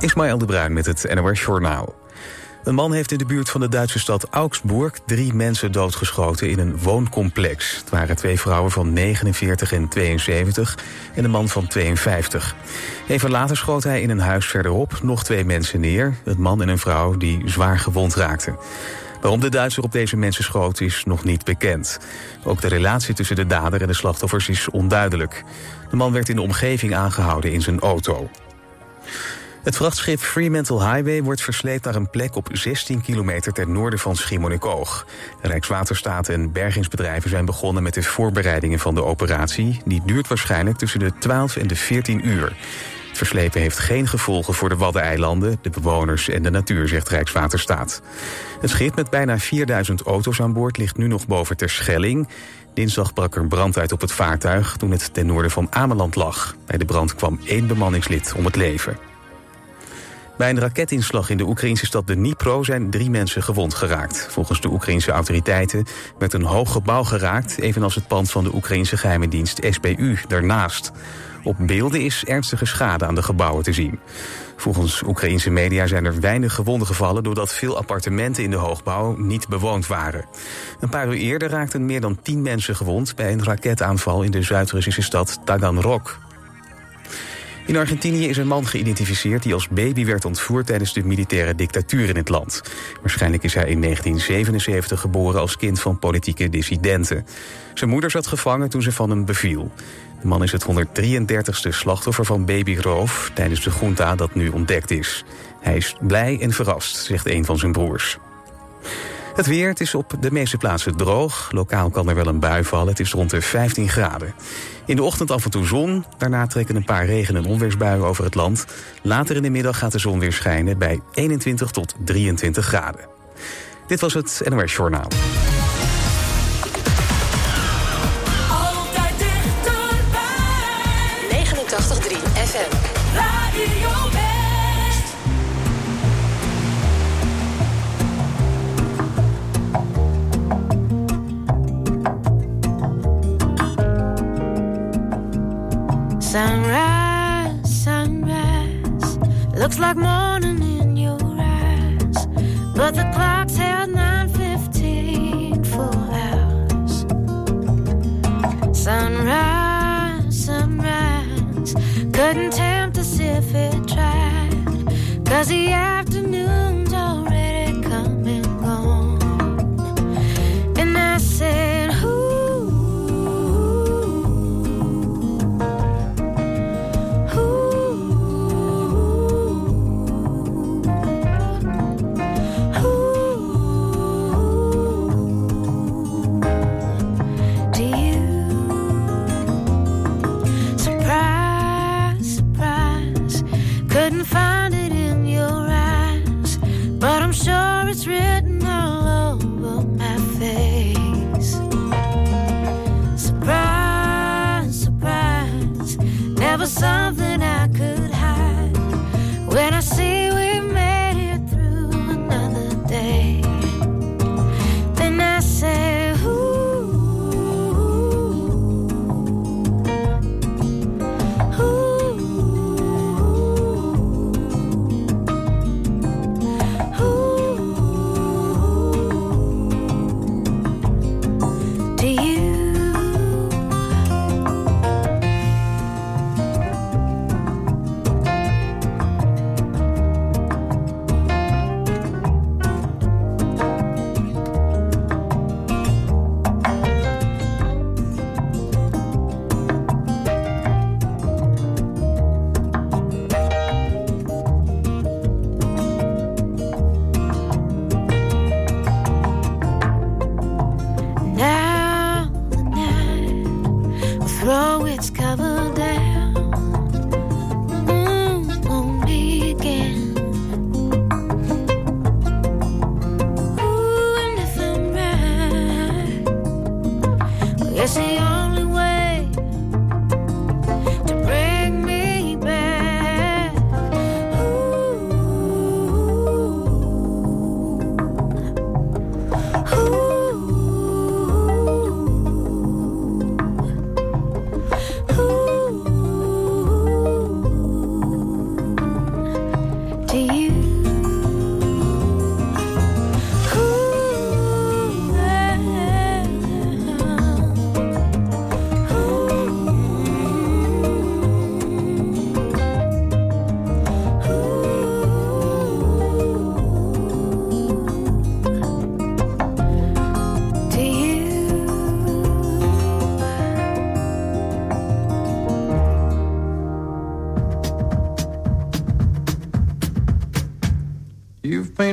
Ismaël de Bruin met het NOS Journaal. Een man heeft in de buurt van de Duitse stad Augsburg... drie mensen doodgeschoten in een wooncomplex. Het waren twee vrouwen van 49 en 72 en een man van 52. Even later schoot hij in een huis verderop nog twee mensen neer. Een man en een vrouw die zwaar gewond raakten. Waarom de Duitser op deze mensen schoot is nog niet bekend. Ook de relatie tussen de dader en de slachtoffers is onduidelijk. De man werd in de omgeving aangehouden in zijn auto. Het vrachtschip Fremantle Highway wordt versleept naar een plek op 16 kilometer ten noorden van Schiermonnikoog. Rijkswaterstaat en bergingsbedrijven zijn begonnen met de voorbereidingen van de operatie. Die duurt waarschijnlijk tussen de 12 en de 14 uur. Het verslepen heeft geen gevolgen voor de Waddeneilanden, de bewoners en de natuur, zegt Rijkswaterstaat. Het schip met bijna 4000 auto's aan boord ligt nu nog boven Terschelling. Dinsdag brak er brand uit op het vaartuig toen het ten noorden van Ameland lag. Bij de brand kwam één bemanningslid om het leven. Bij een raketinslag in de Oekraïnse stad Dnipro zijn drie mensen gewond geraakt. Volgens de Oekraïnse autoriteiten werd een hoog gebouw geraakt... evenals het pand van de Oekraïnse geheime dienst SBU daarnaast. Op beelden is ernstige schade aan de gebouwen te zien. Volgens Oekraïnse media zijn er weinig gewonden gevallen... doordat veel appartementen in de hoogbouw niet bewoond waren. Een paar uur eerder raakten meer dan tien mensen gewond... bij een raketaanval in de Zuid-Russische stad Taganrog. In Argentinië is een man geïdentificeerd die als baby werd ontvoerd tijdens de militaire dictatuur in het land. Waarschijnlijk is hij in 1977 geboren als kind van politieke dissidenten. Zijn moeder zat gevangen toen ze van hem beviel. De man is het 133ste slachtoffer van babyroof tijdens de junta dat nu ontdekt is. Hij is blij en verrast, zegt een van zijn broers. Het weer, het is op de meeste plaatsen droog. Lokaal kan er wel een bui vallen. Het is rond de 15 graden. In de ochtend af en toe zon. Daarna trekken een paar regen- en onweersbuien over het land. Later in de middag gaat de zon weer schijnen bij 21 tot 23 graden. Dit was het NOS Journaal.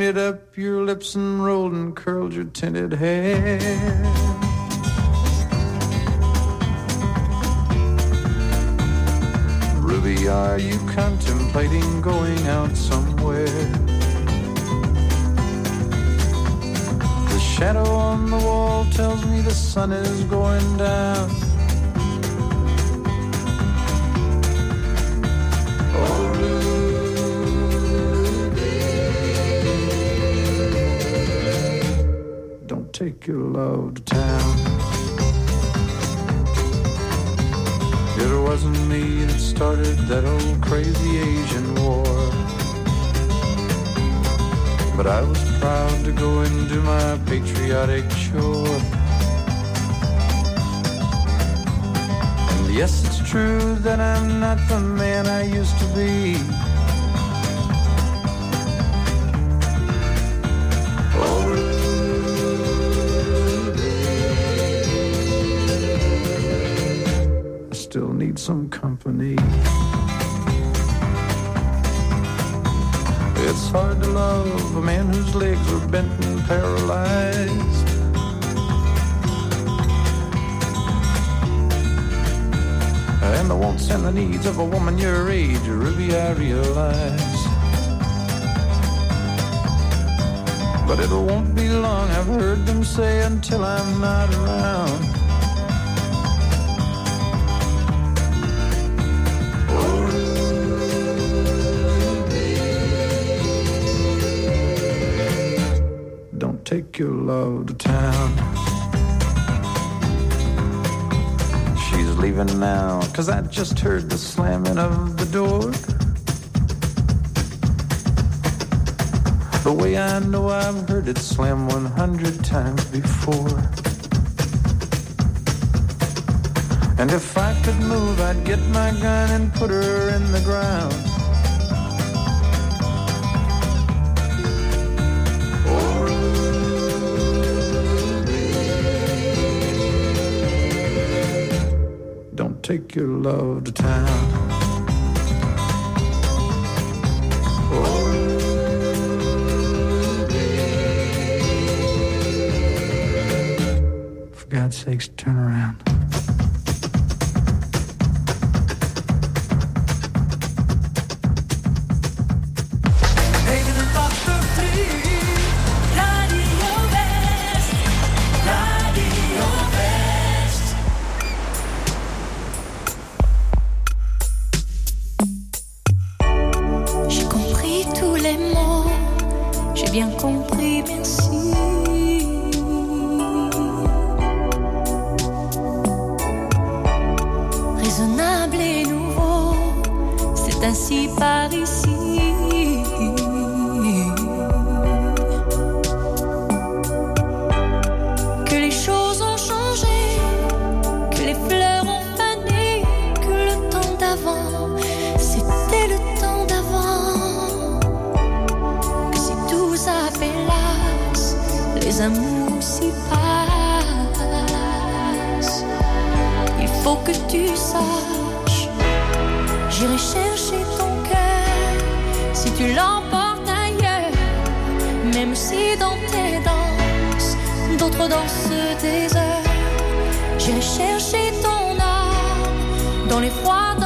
Painted up your lips and rolled and curled your tinted hair. Ruby, are you contemplating going out somewhere? The shadow on the wall tells me the sun is going down. Take your love to town. It wasn't me that started that old crazy Asian war. But I was proud to go and do my patriotic chore. And yes, it's true that I'm not the man I used to be. Some company. It's hard to love a man whose legs are bent and paralyzed. And the wants and the needs of a woman your age, Ruby, I realize. But it won't be long, I've heard them say, until I'm not around. Your love to town. She's leaving now, cause I just heard the slamming of the door. The way I know I've heard it slam 100 times before. And if I could move, I'd get my gun and put her in the ground. Take your love to town. Oh, for God's sakes, turn around. désert. J'ai cherché ton âme dans les froids.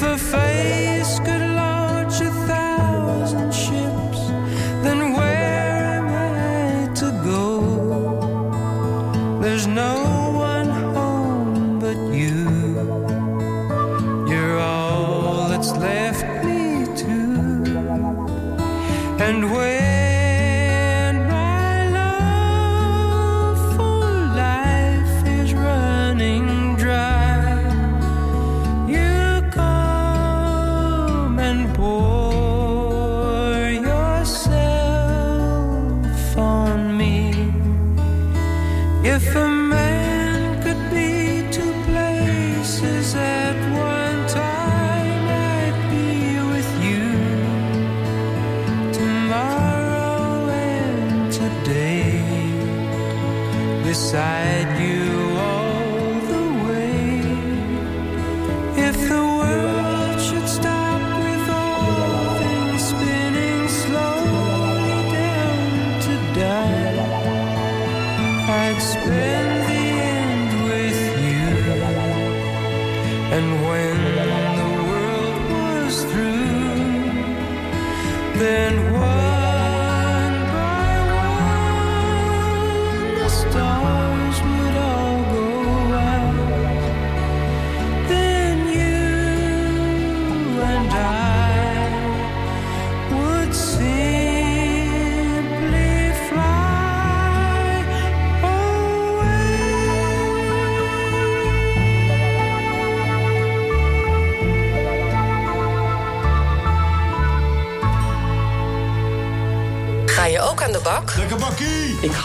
if a face could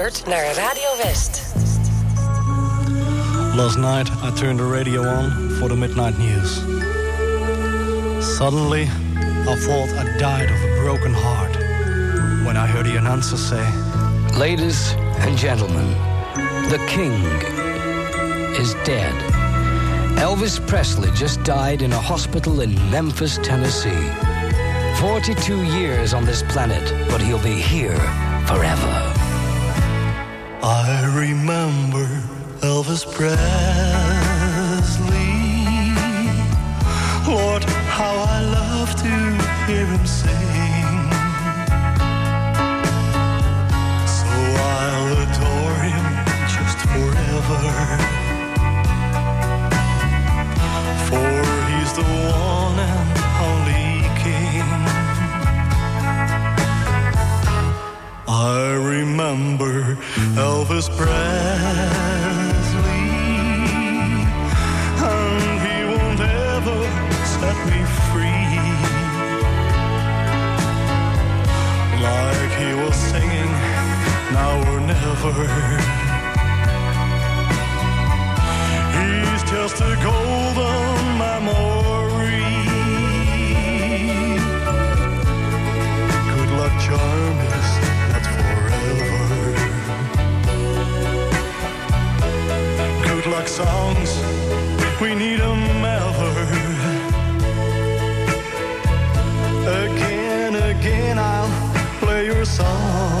Luistert naar Radio West. Last night I turned the radio on for the midnight news. Suddenly I thought I died of a broken heart when I heard the announcer say, Ladies and gentlemen, the king is dead. Elvis Presley just died in a hospital in Memphis, Tennessee. 42 years on this planet, but he'll be here forever. I remember Elvis Presley. Lord, how I love to hear him sing. So I'll adore him just forever. For he's the one and I remember Elvis Presley, and he won't ever set me free. Like he was singing, now or never. He's just a golden memory. Good luck charm Good songs, we need 'em ever. Again, again, I'll play your songs.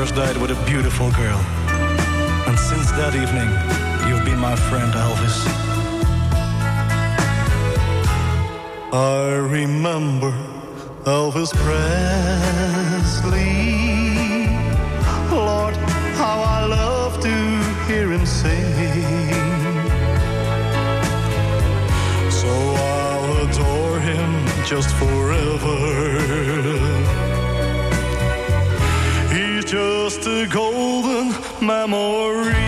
First date with a beautiful girl. And since that evening, you've been my friend, Elvis. I remember Elvis Presley. Lord, how I love to hear him sing. So I'll adore him just forever. Just a golden memory.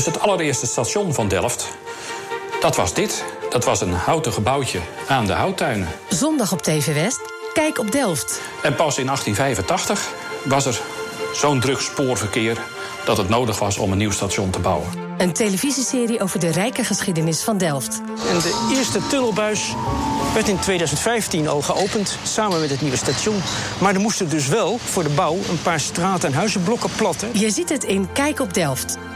Dus het allereerste station van Delft, dat was dit. Dat was een houten gebouwtje aan de houttuinen. Zondag op TV West. Kijk op Delft. En pas in 1885 was er zo'n druk spoorverkeer dat het nodig was om een nieuw station te bouwen. Een televisieserie over de rijke geschiedenis van Delft. En de eerste tunnelbuis werd in 2015 al geopend, samen met het nieuwe station. Maar er moesten dus wel voor de bouw een paar straat- en huizenblokken platten. Je ziet het in Kijk op Delft.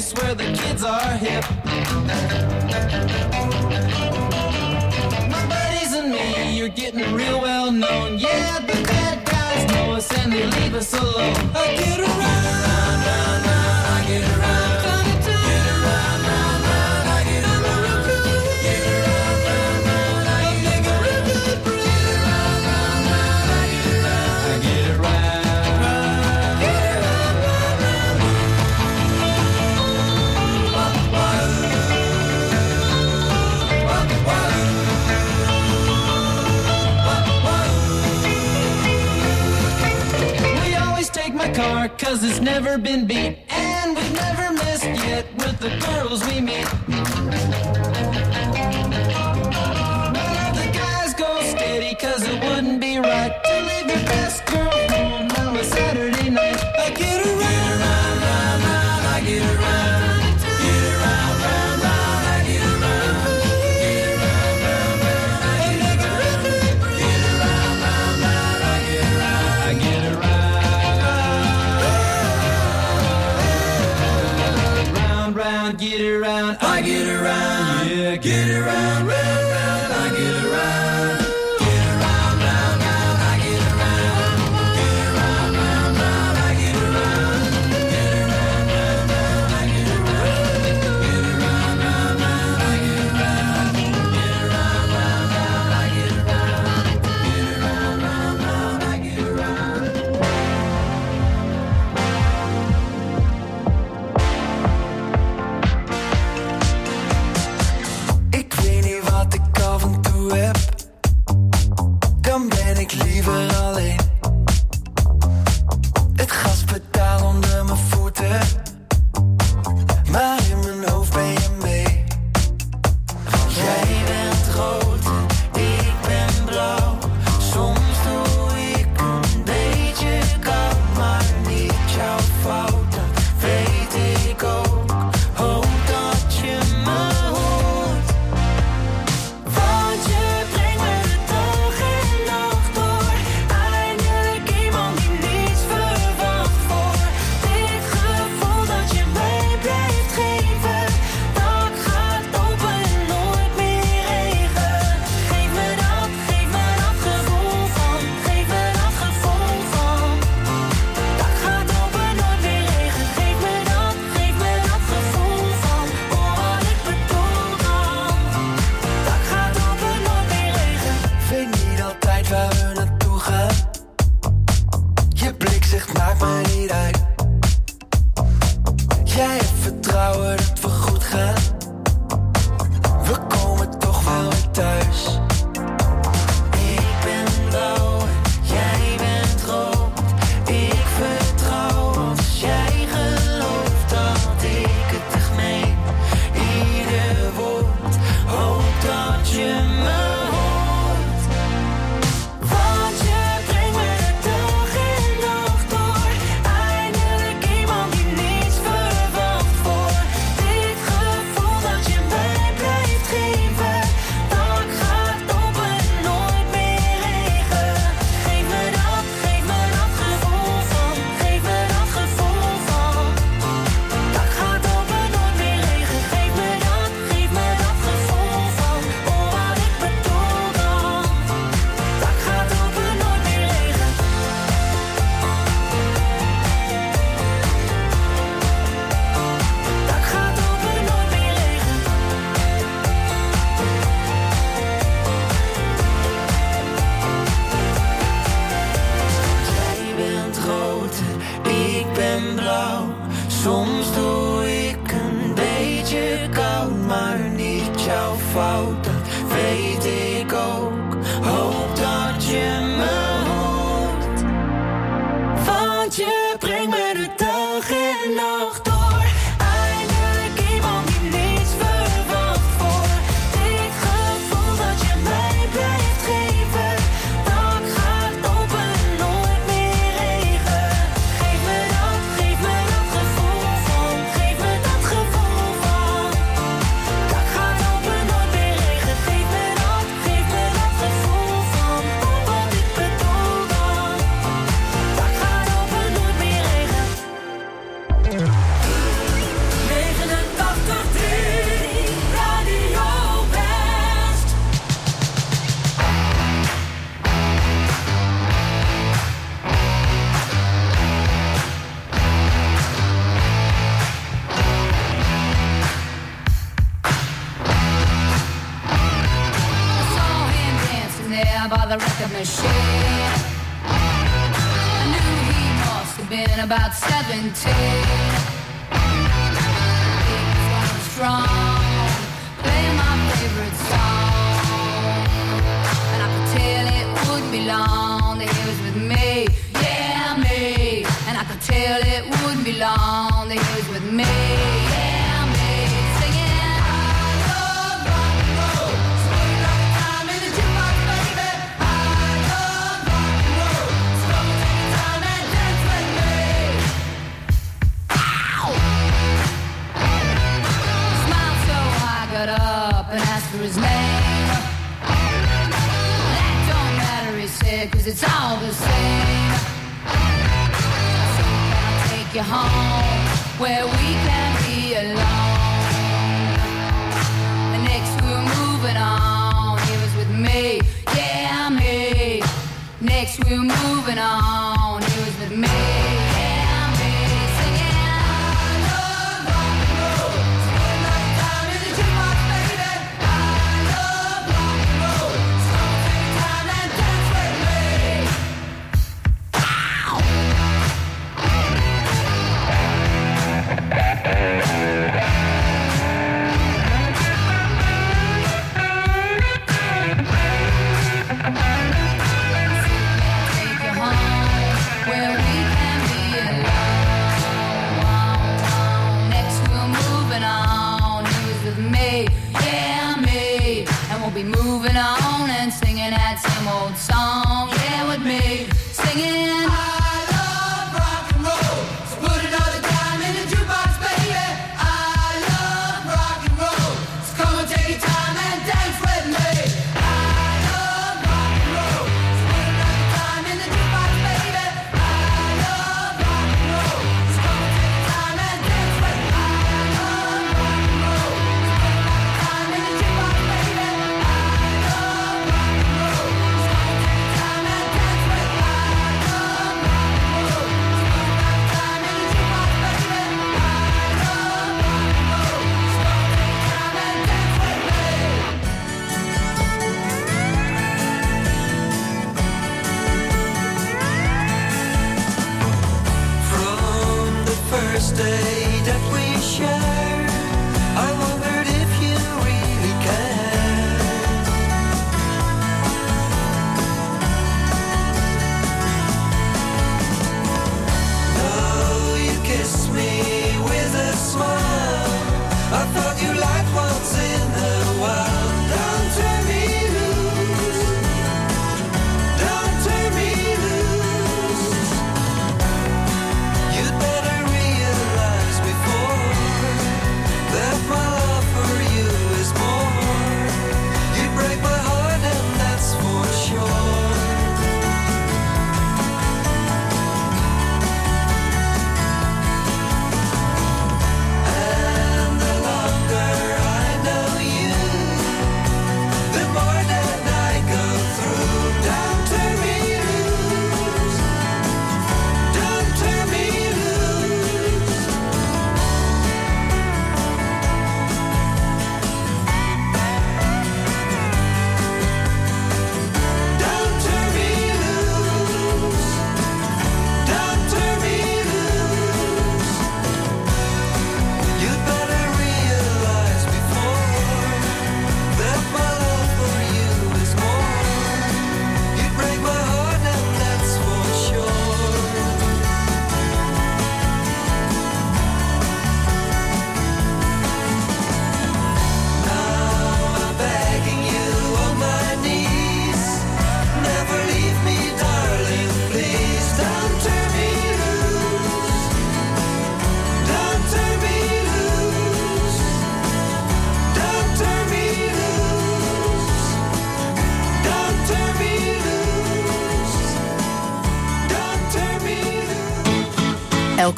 Place where the kids are hip. My buddies and me, you're getting real well known. Yeah, the bad guys know us and they leave us alone. I cause it's never been beat. And we've never missed yet with the girls we meet. None of the guys go steady cause it wouldn't be right To leave your best girl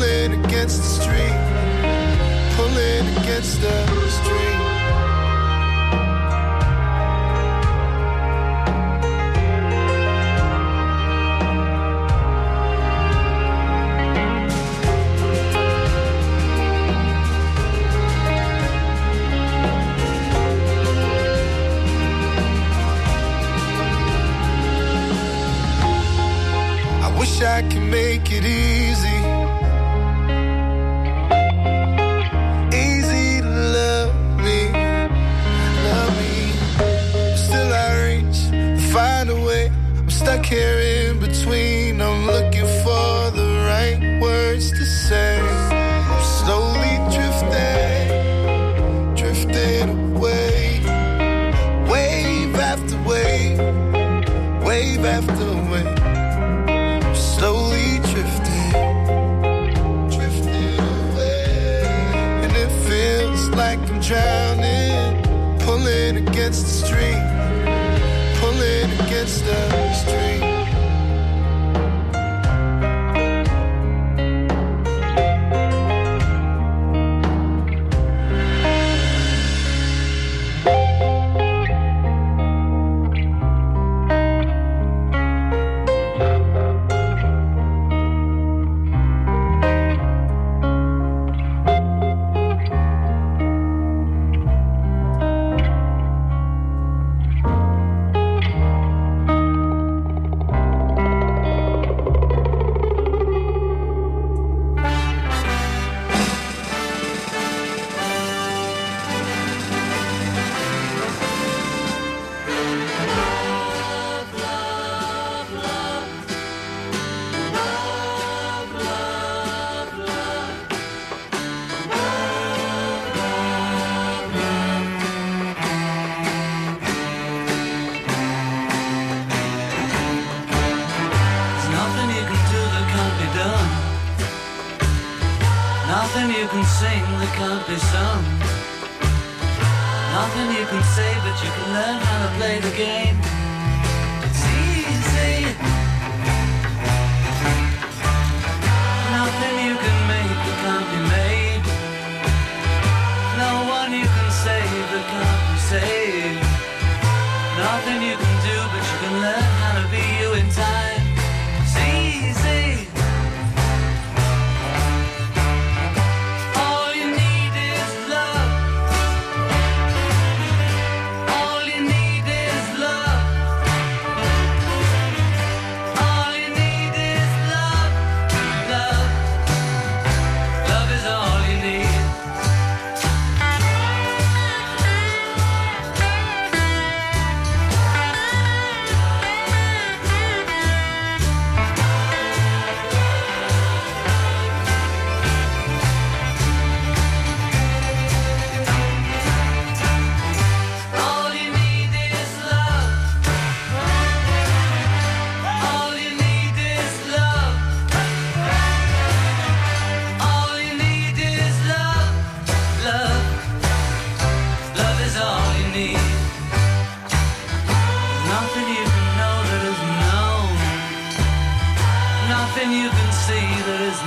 Pulling against the street. Pulling against the street. I wish I could make it easy care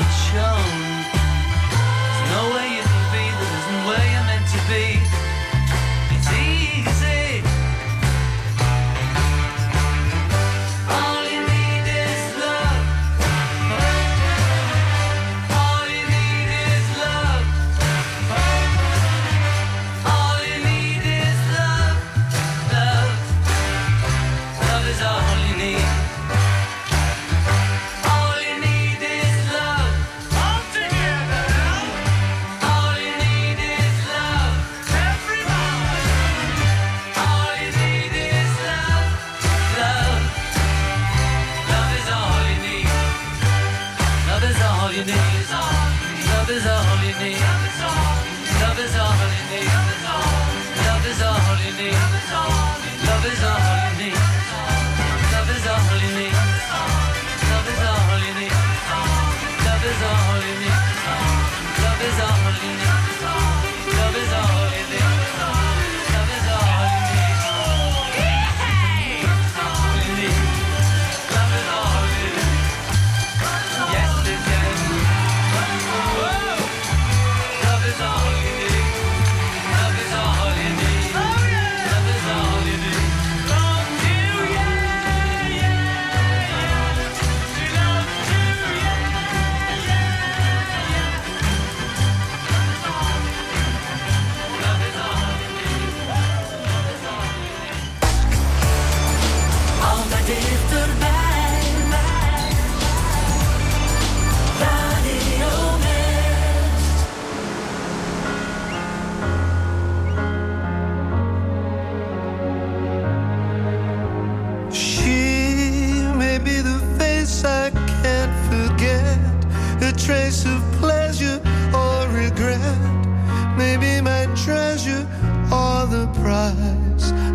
chose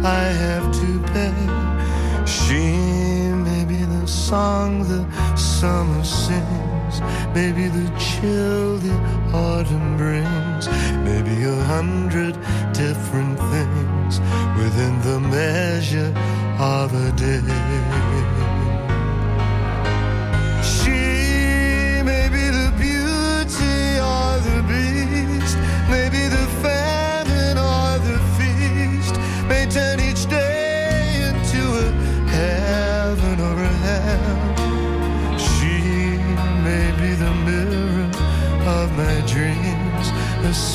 I have to pay. She may be the song the summer sings, maybe the chill the autumn brings, maybe a hundred different things within the measure of a day.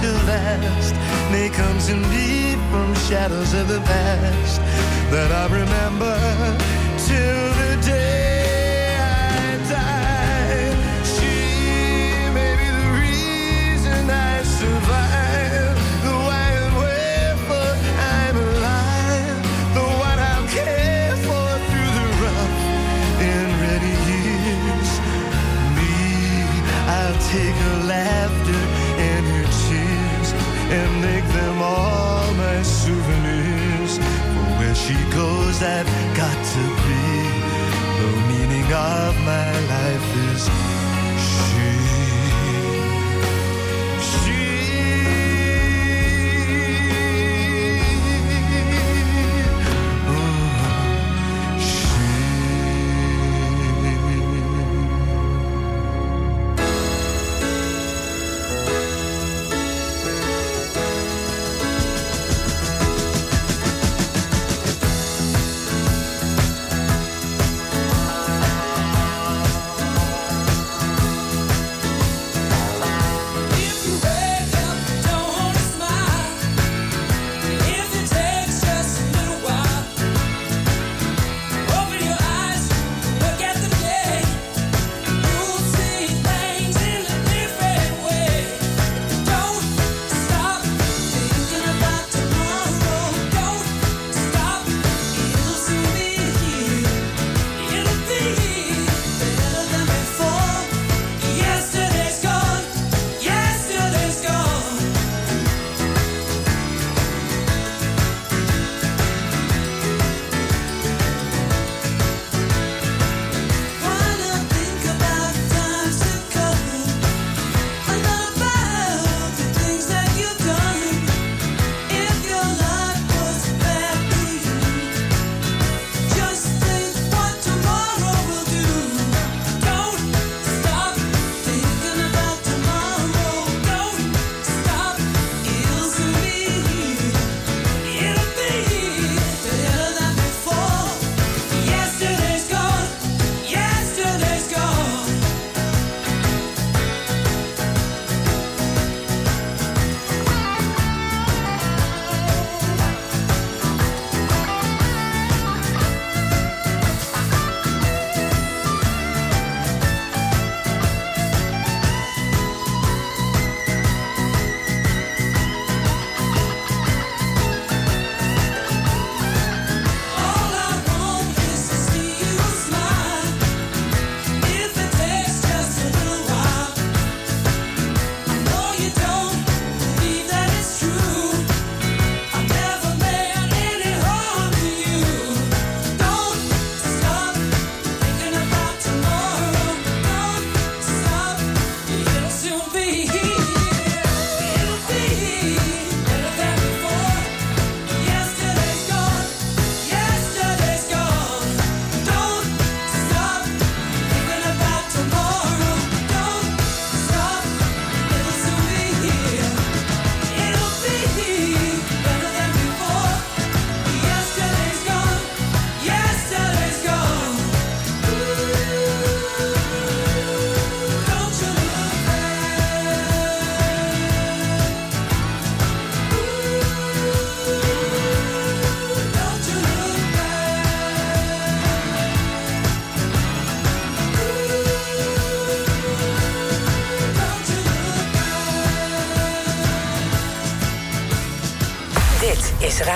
to last may come to me from shadows of the past that I remember till the day. I've got to be the meaning of my life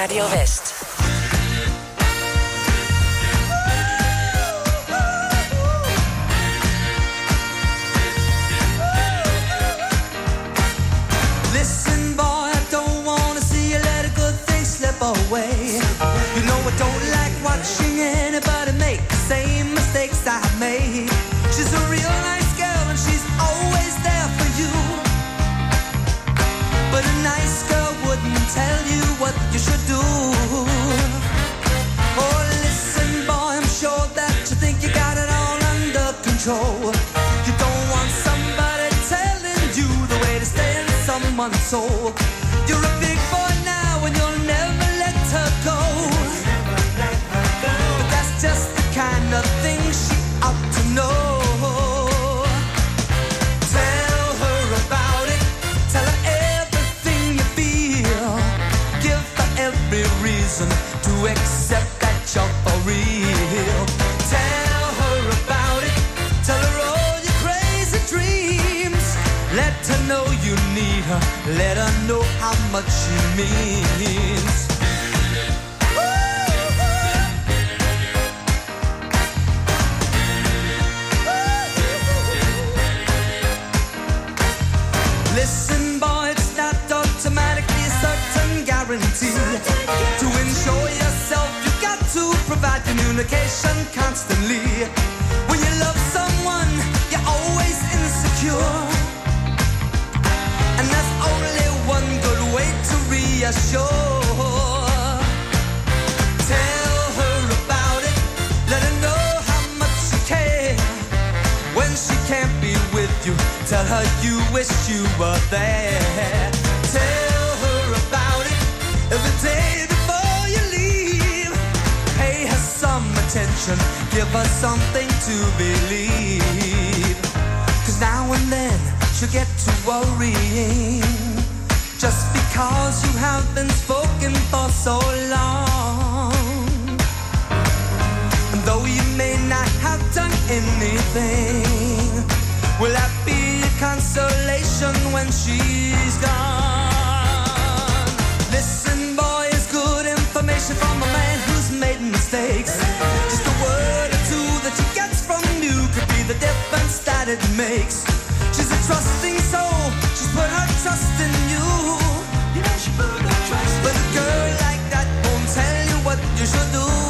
Radio West. Communication constantly. When you love someone, you're always insecure. And there's only one good way to reassure. Tell her about it. Let her know how much you care. When she can't be with you, tell her you wish you were there. Give her something to believe. Cause now and then she'll get to worrying. Just because you have been spoken for so long. And though you may not have done anything, will that be a consolation when she's gone? Listen, boy, it's good information from a man made mistakes. Just a word or two that she gets from you could be the difference that it makes. She's a trusting soul, she's put her trust in you. You know she put her trust But a girl like that won't tell you what you should do.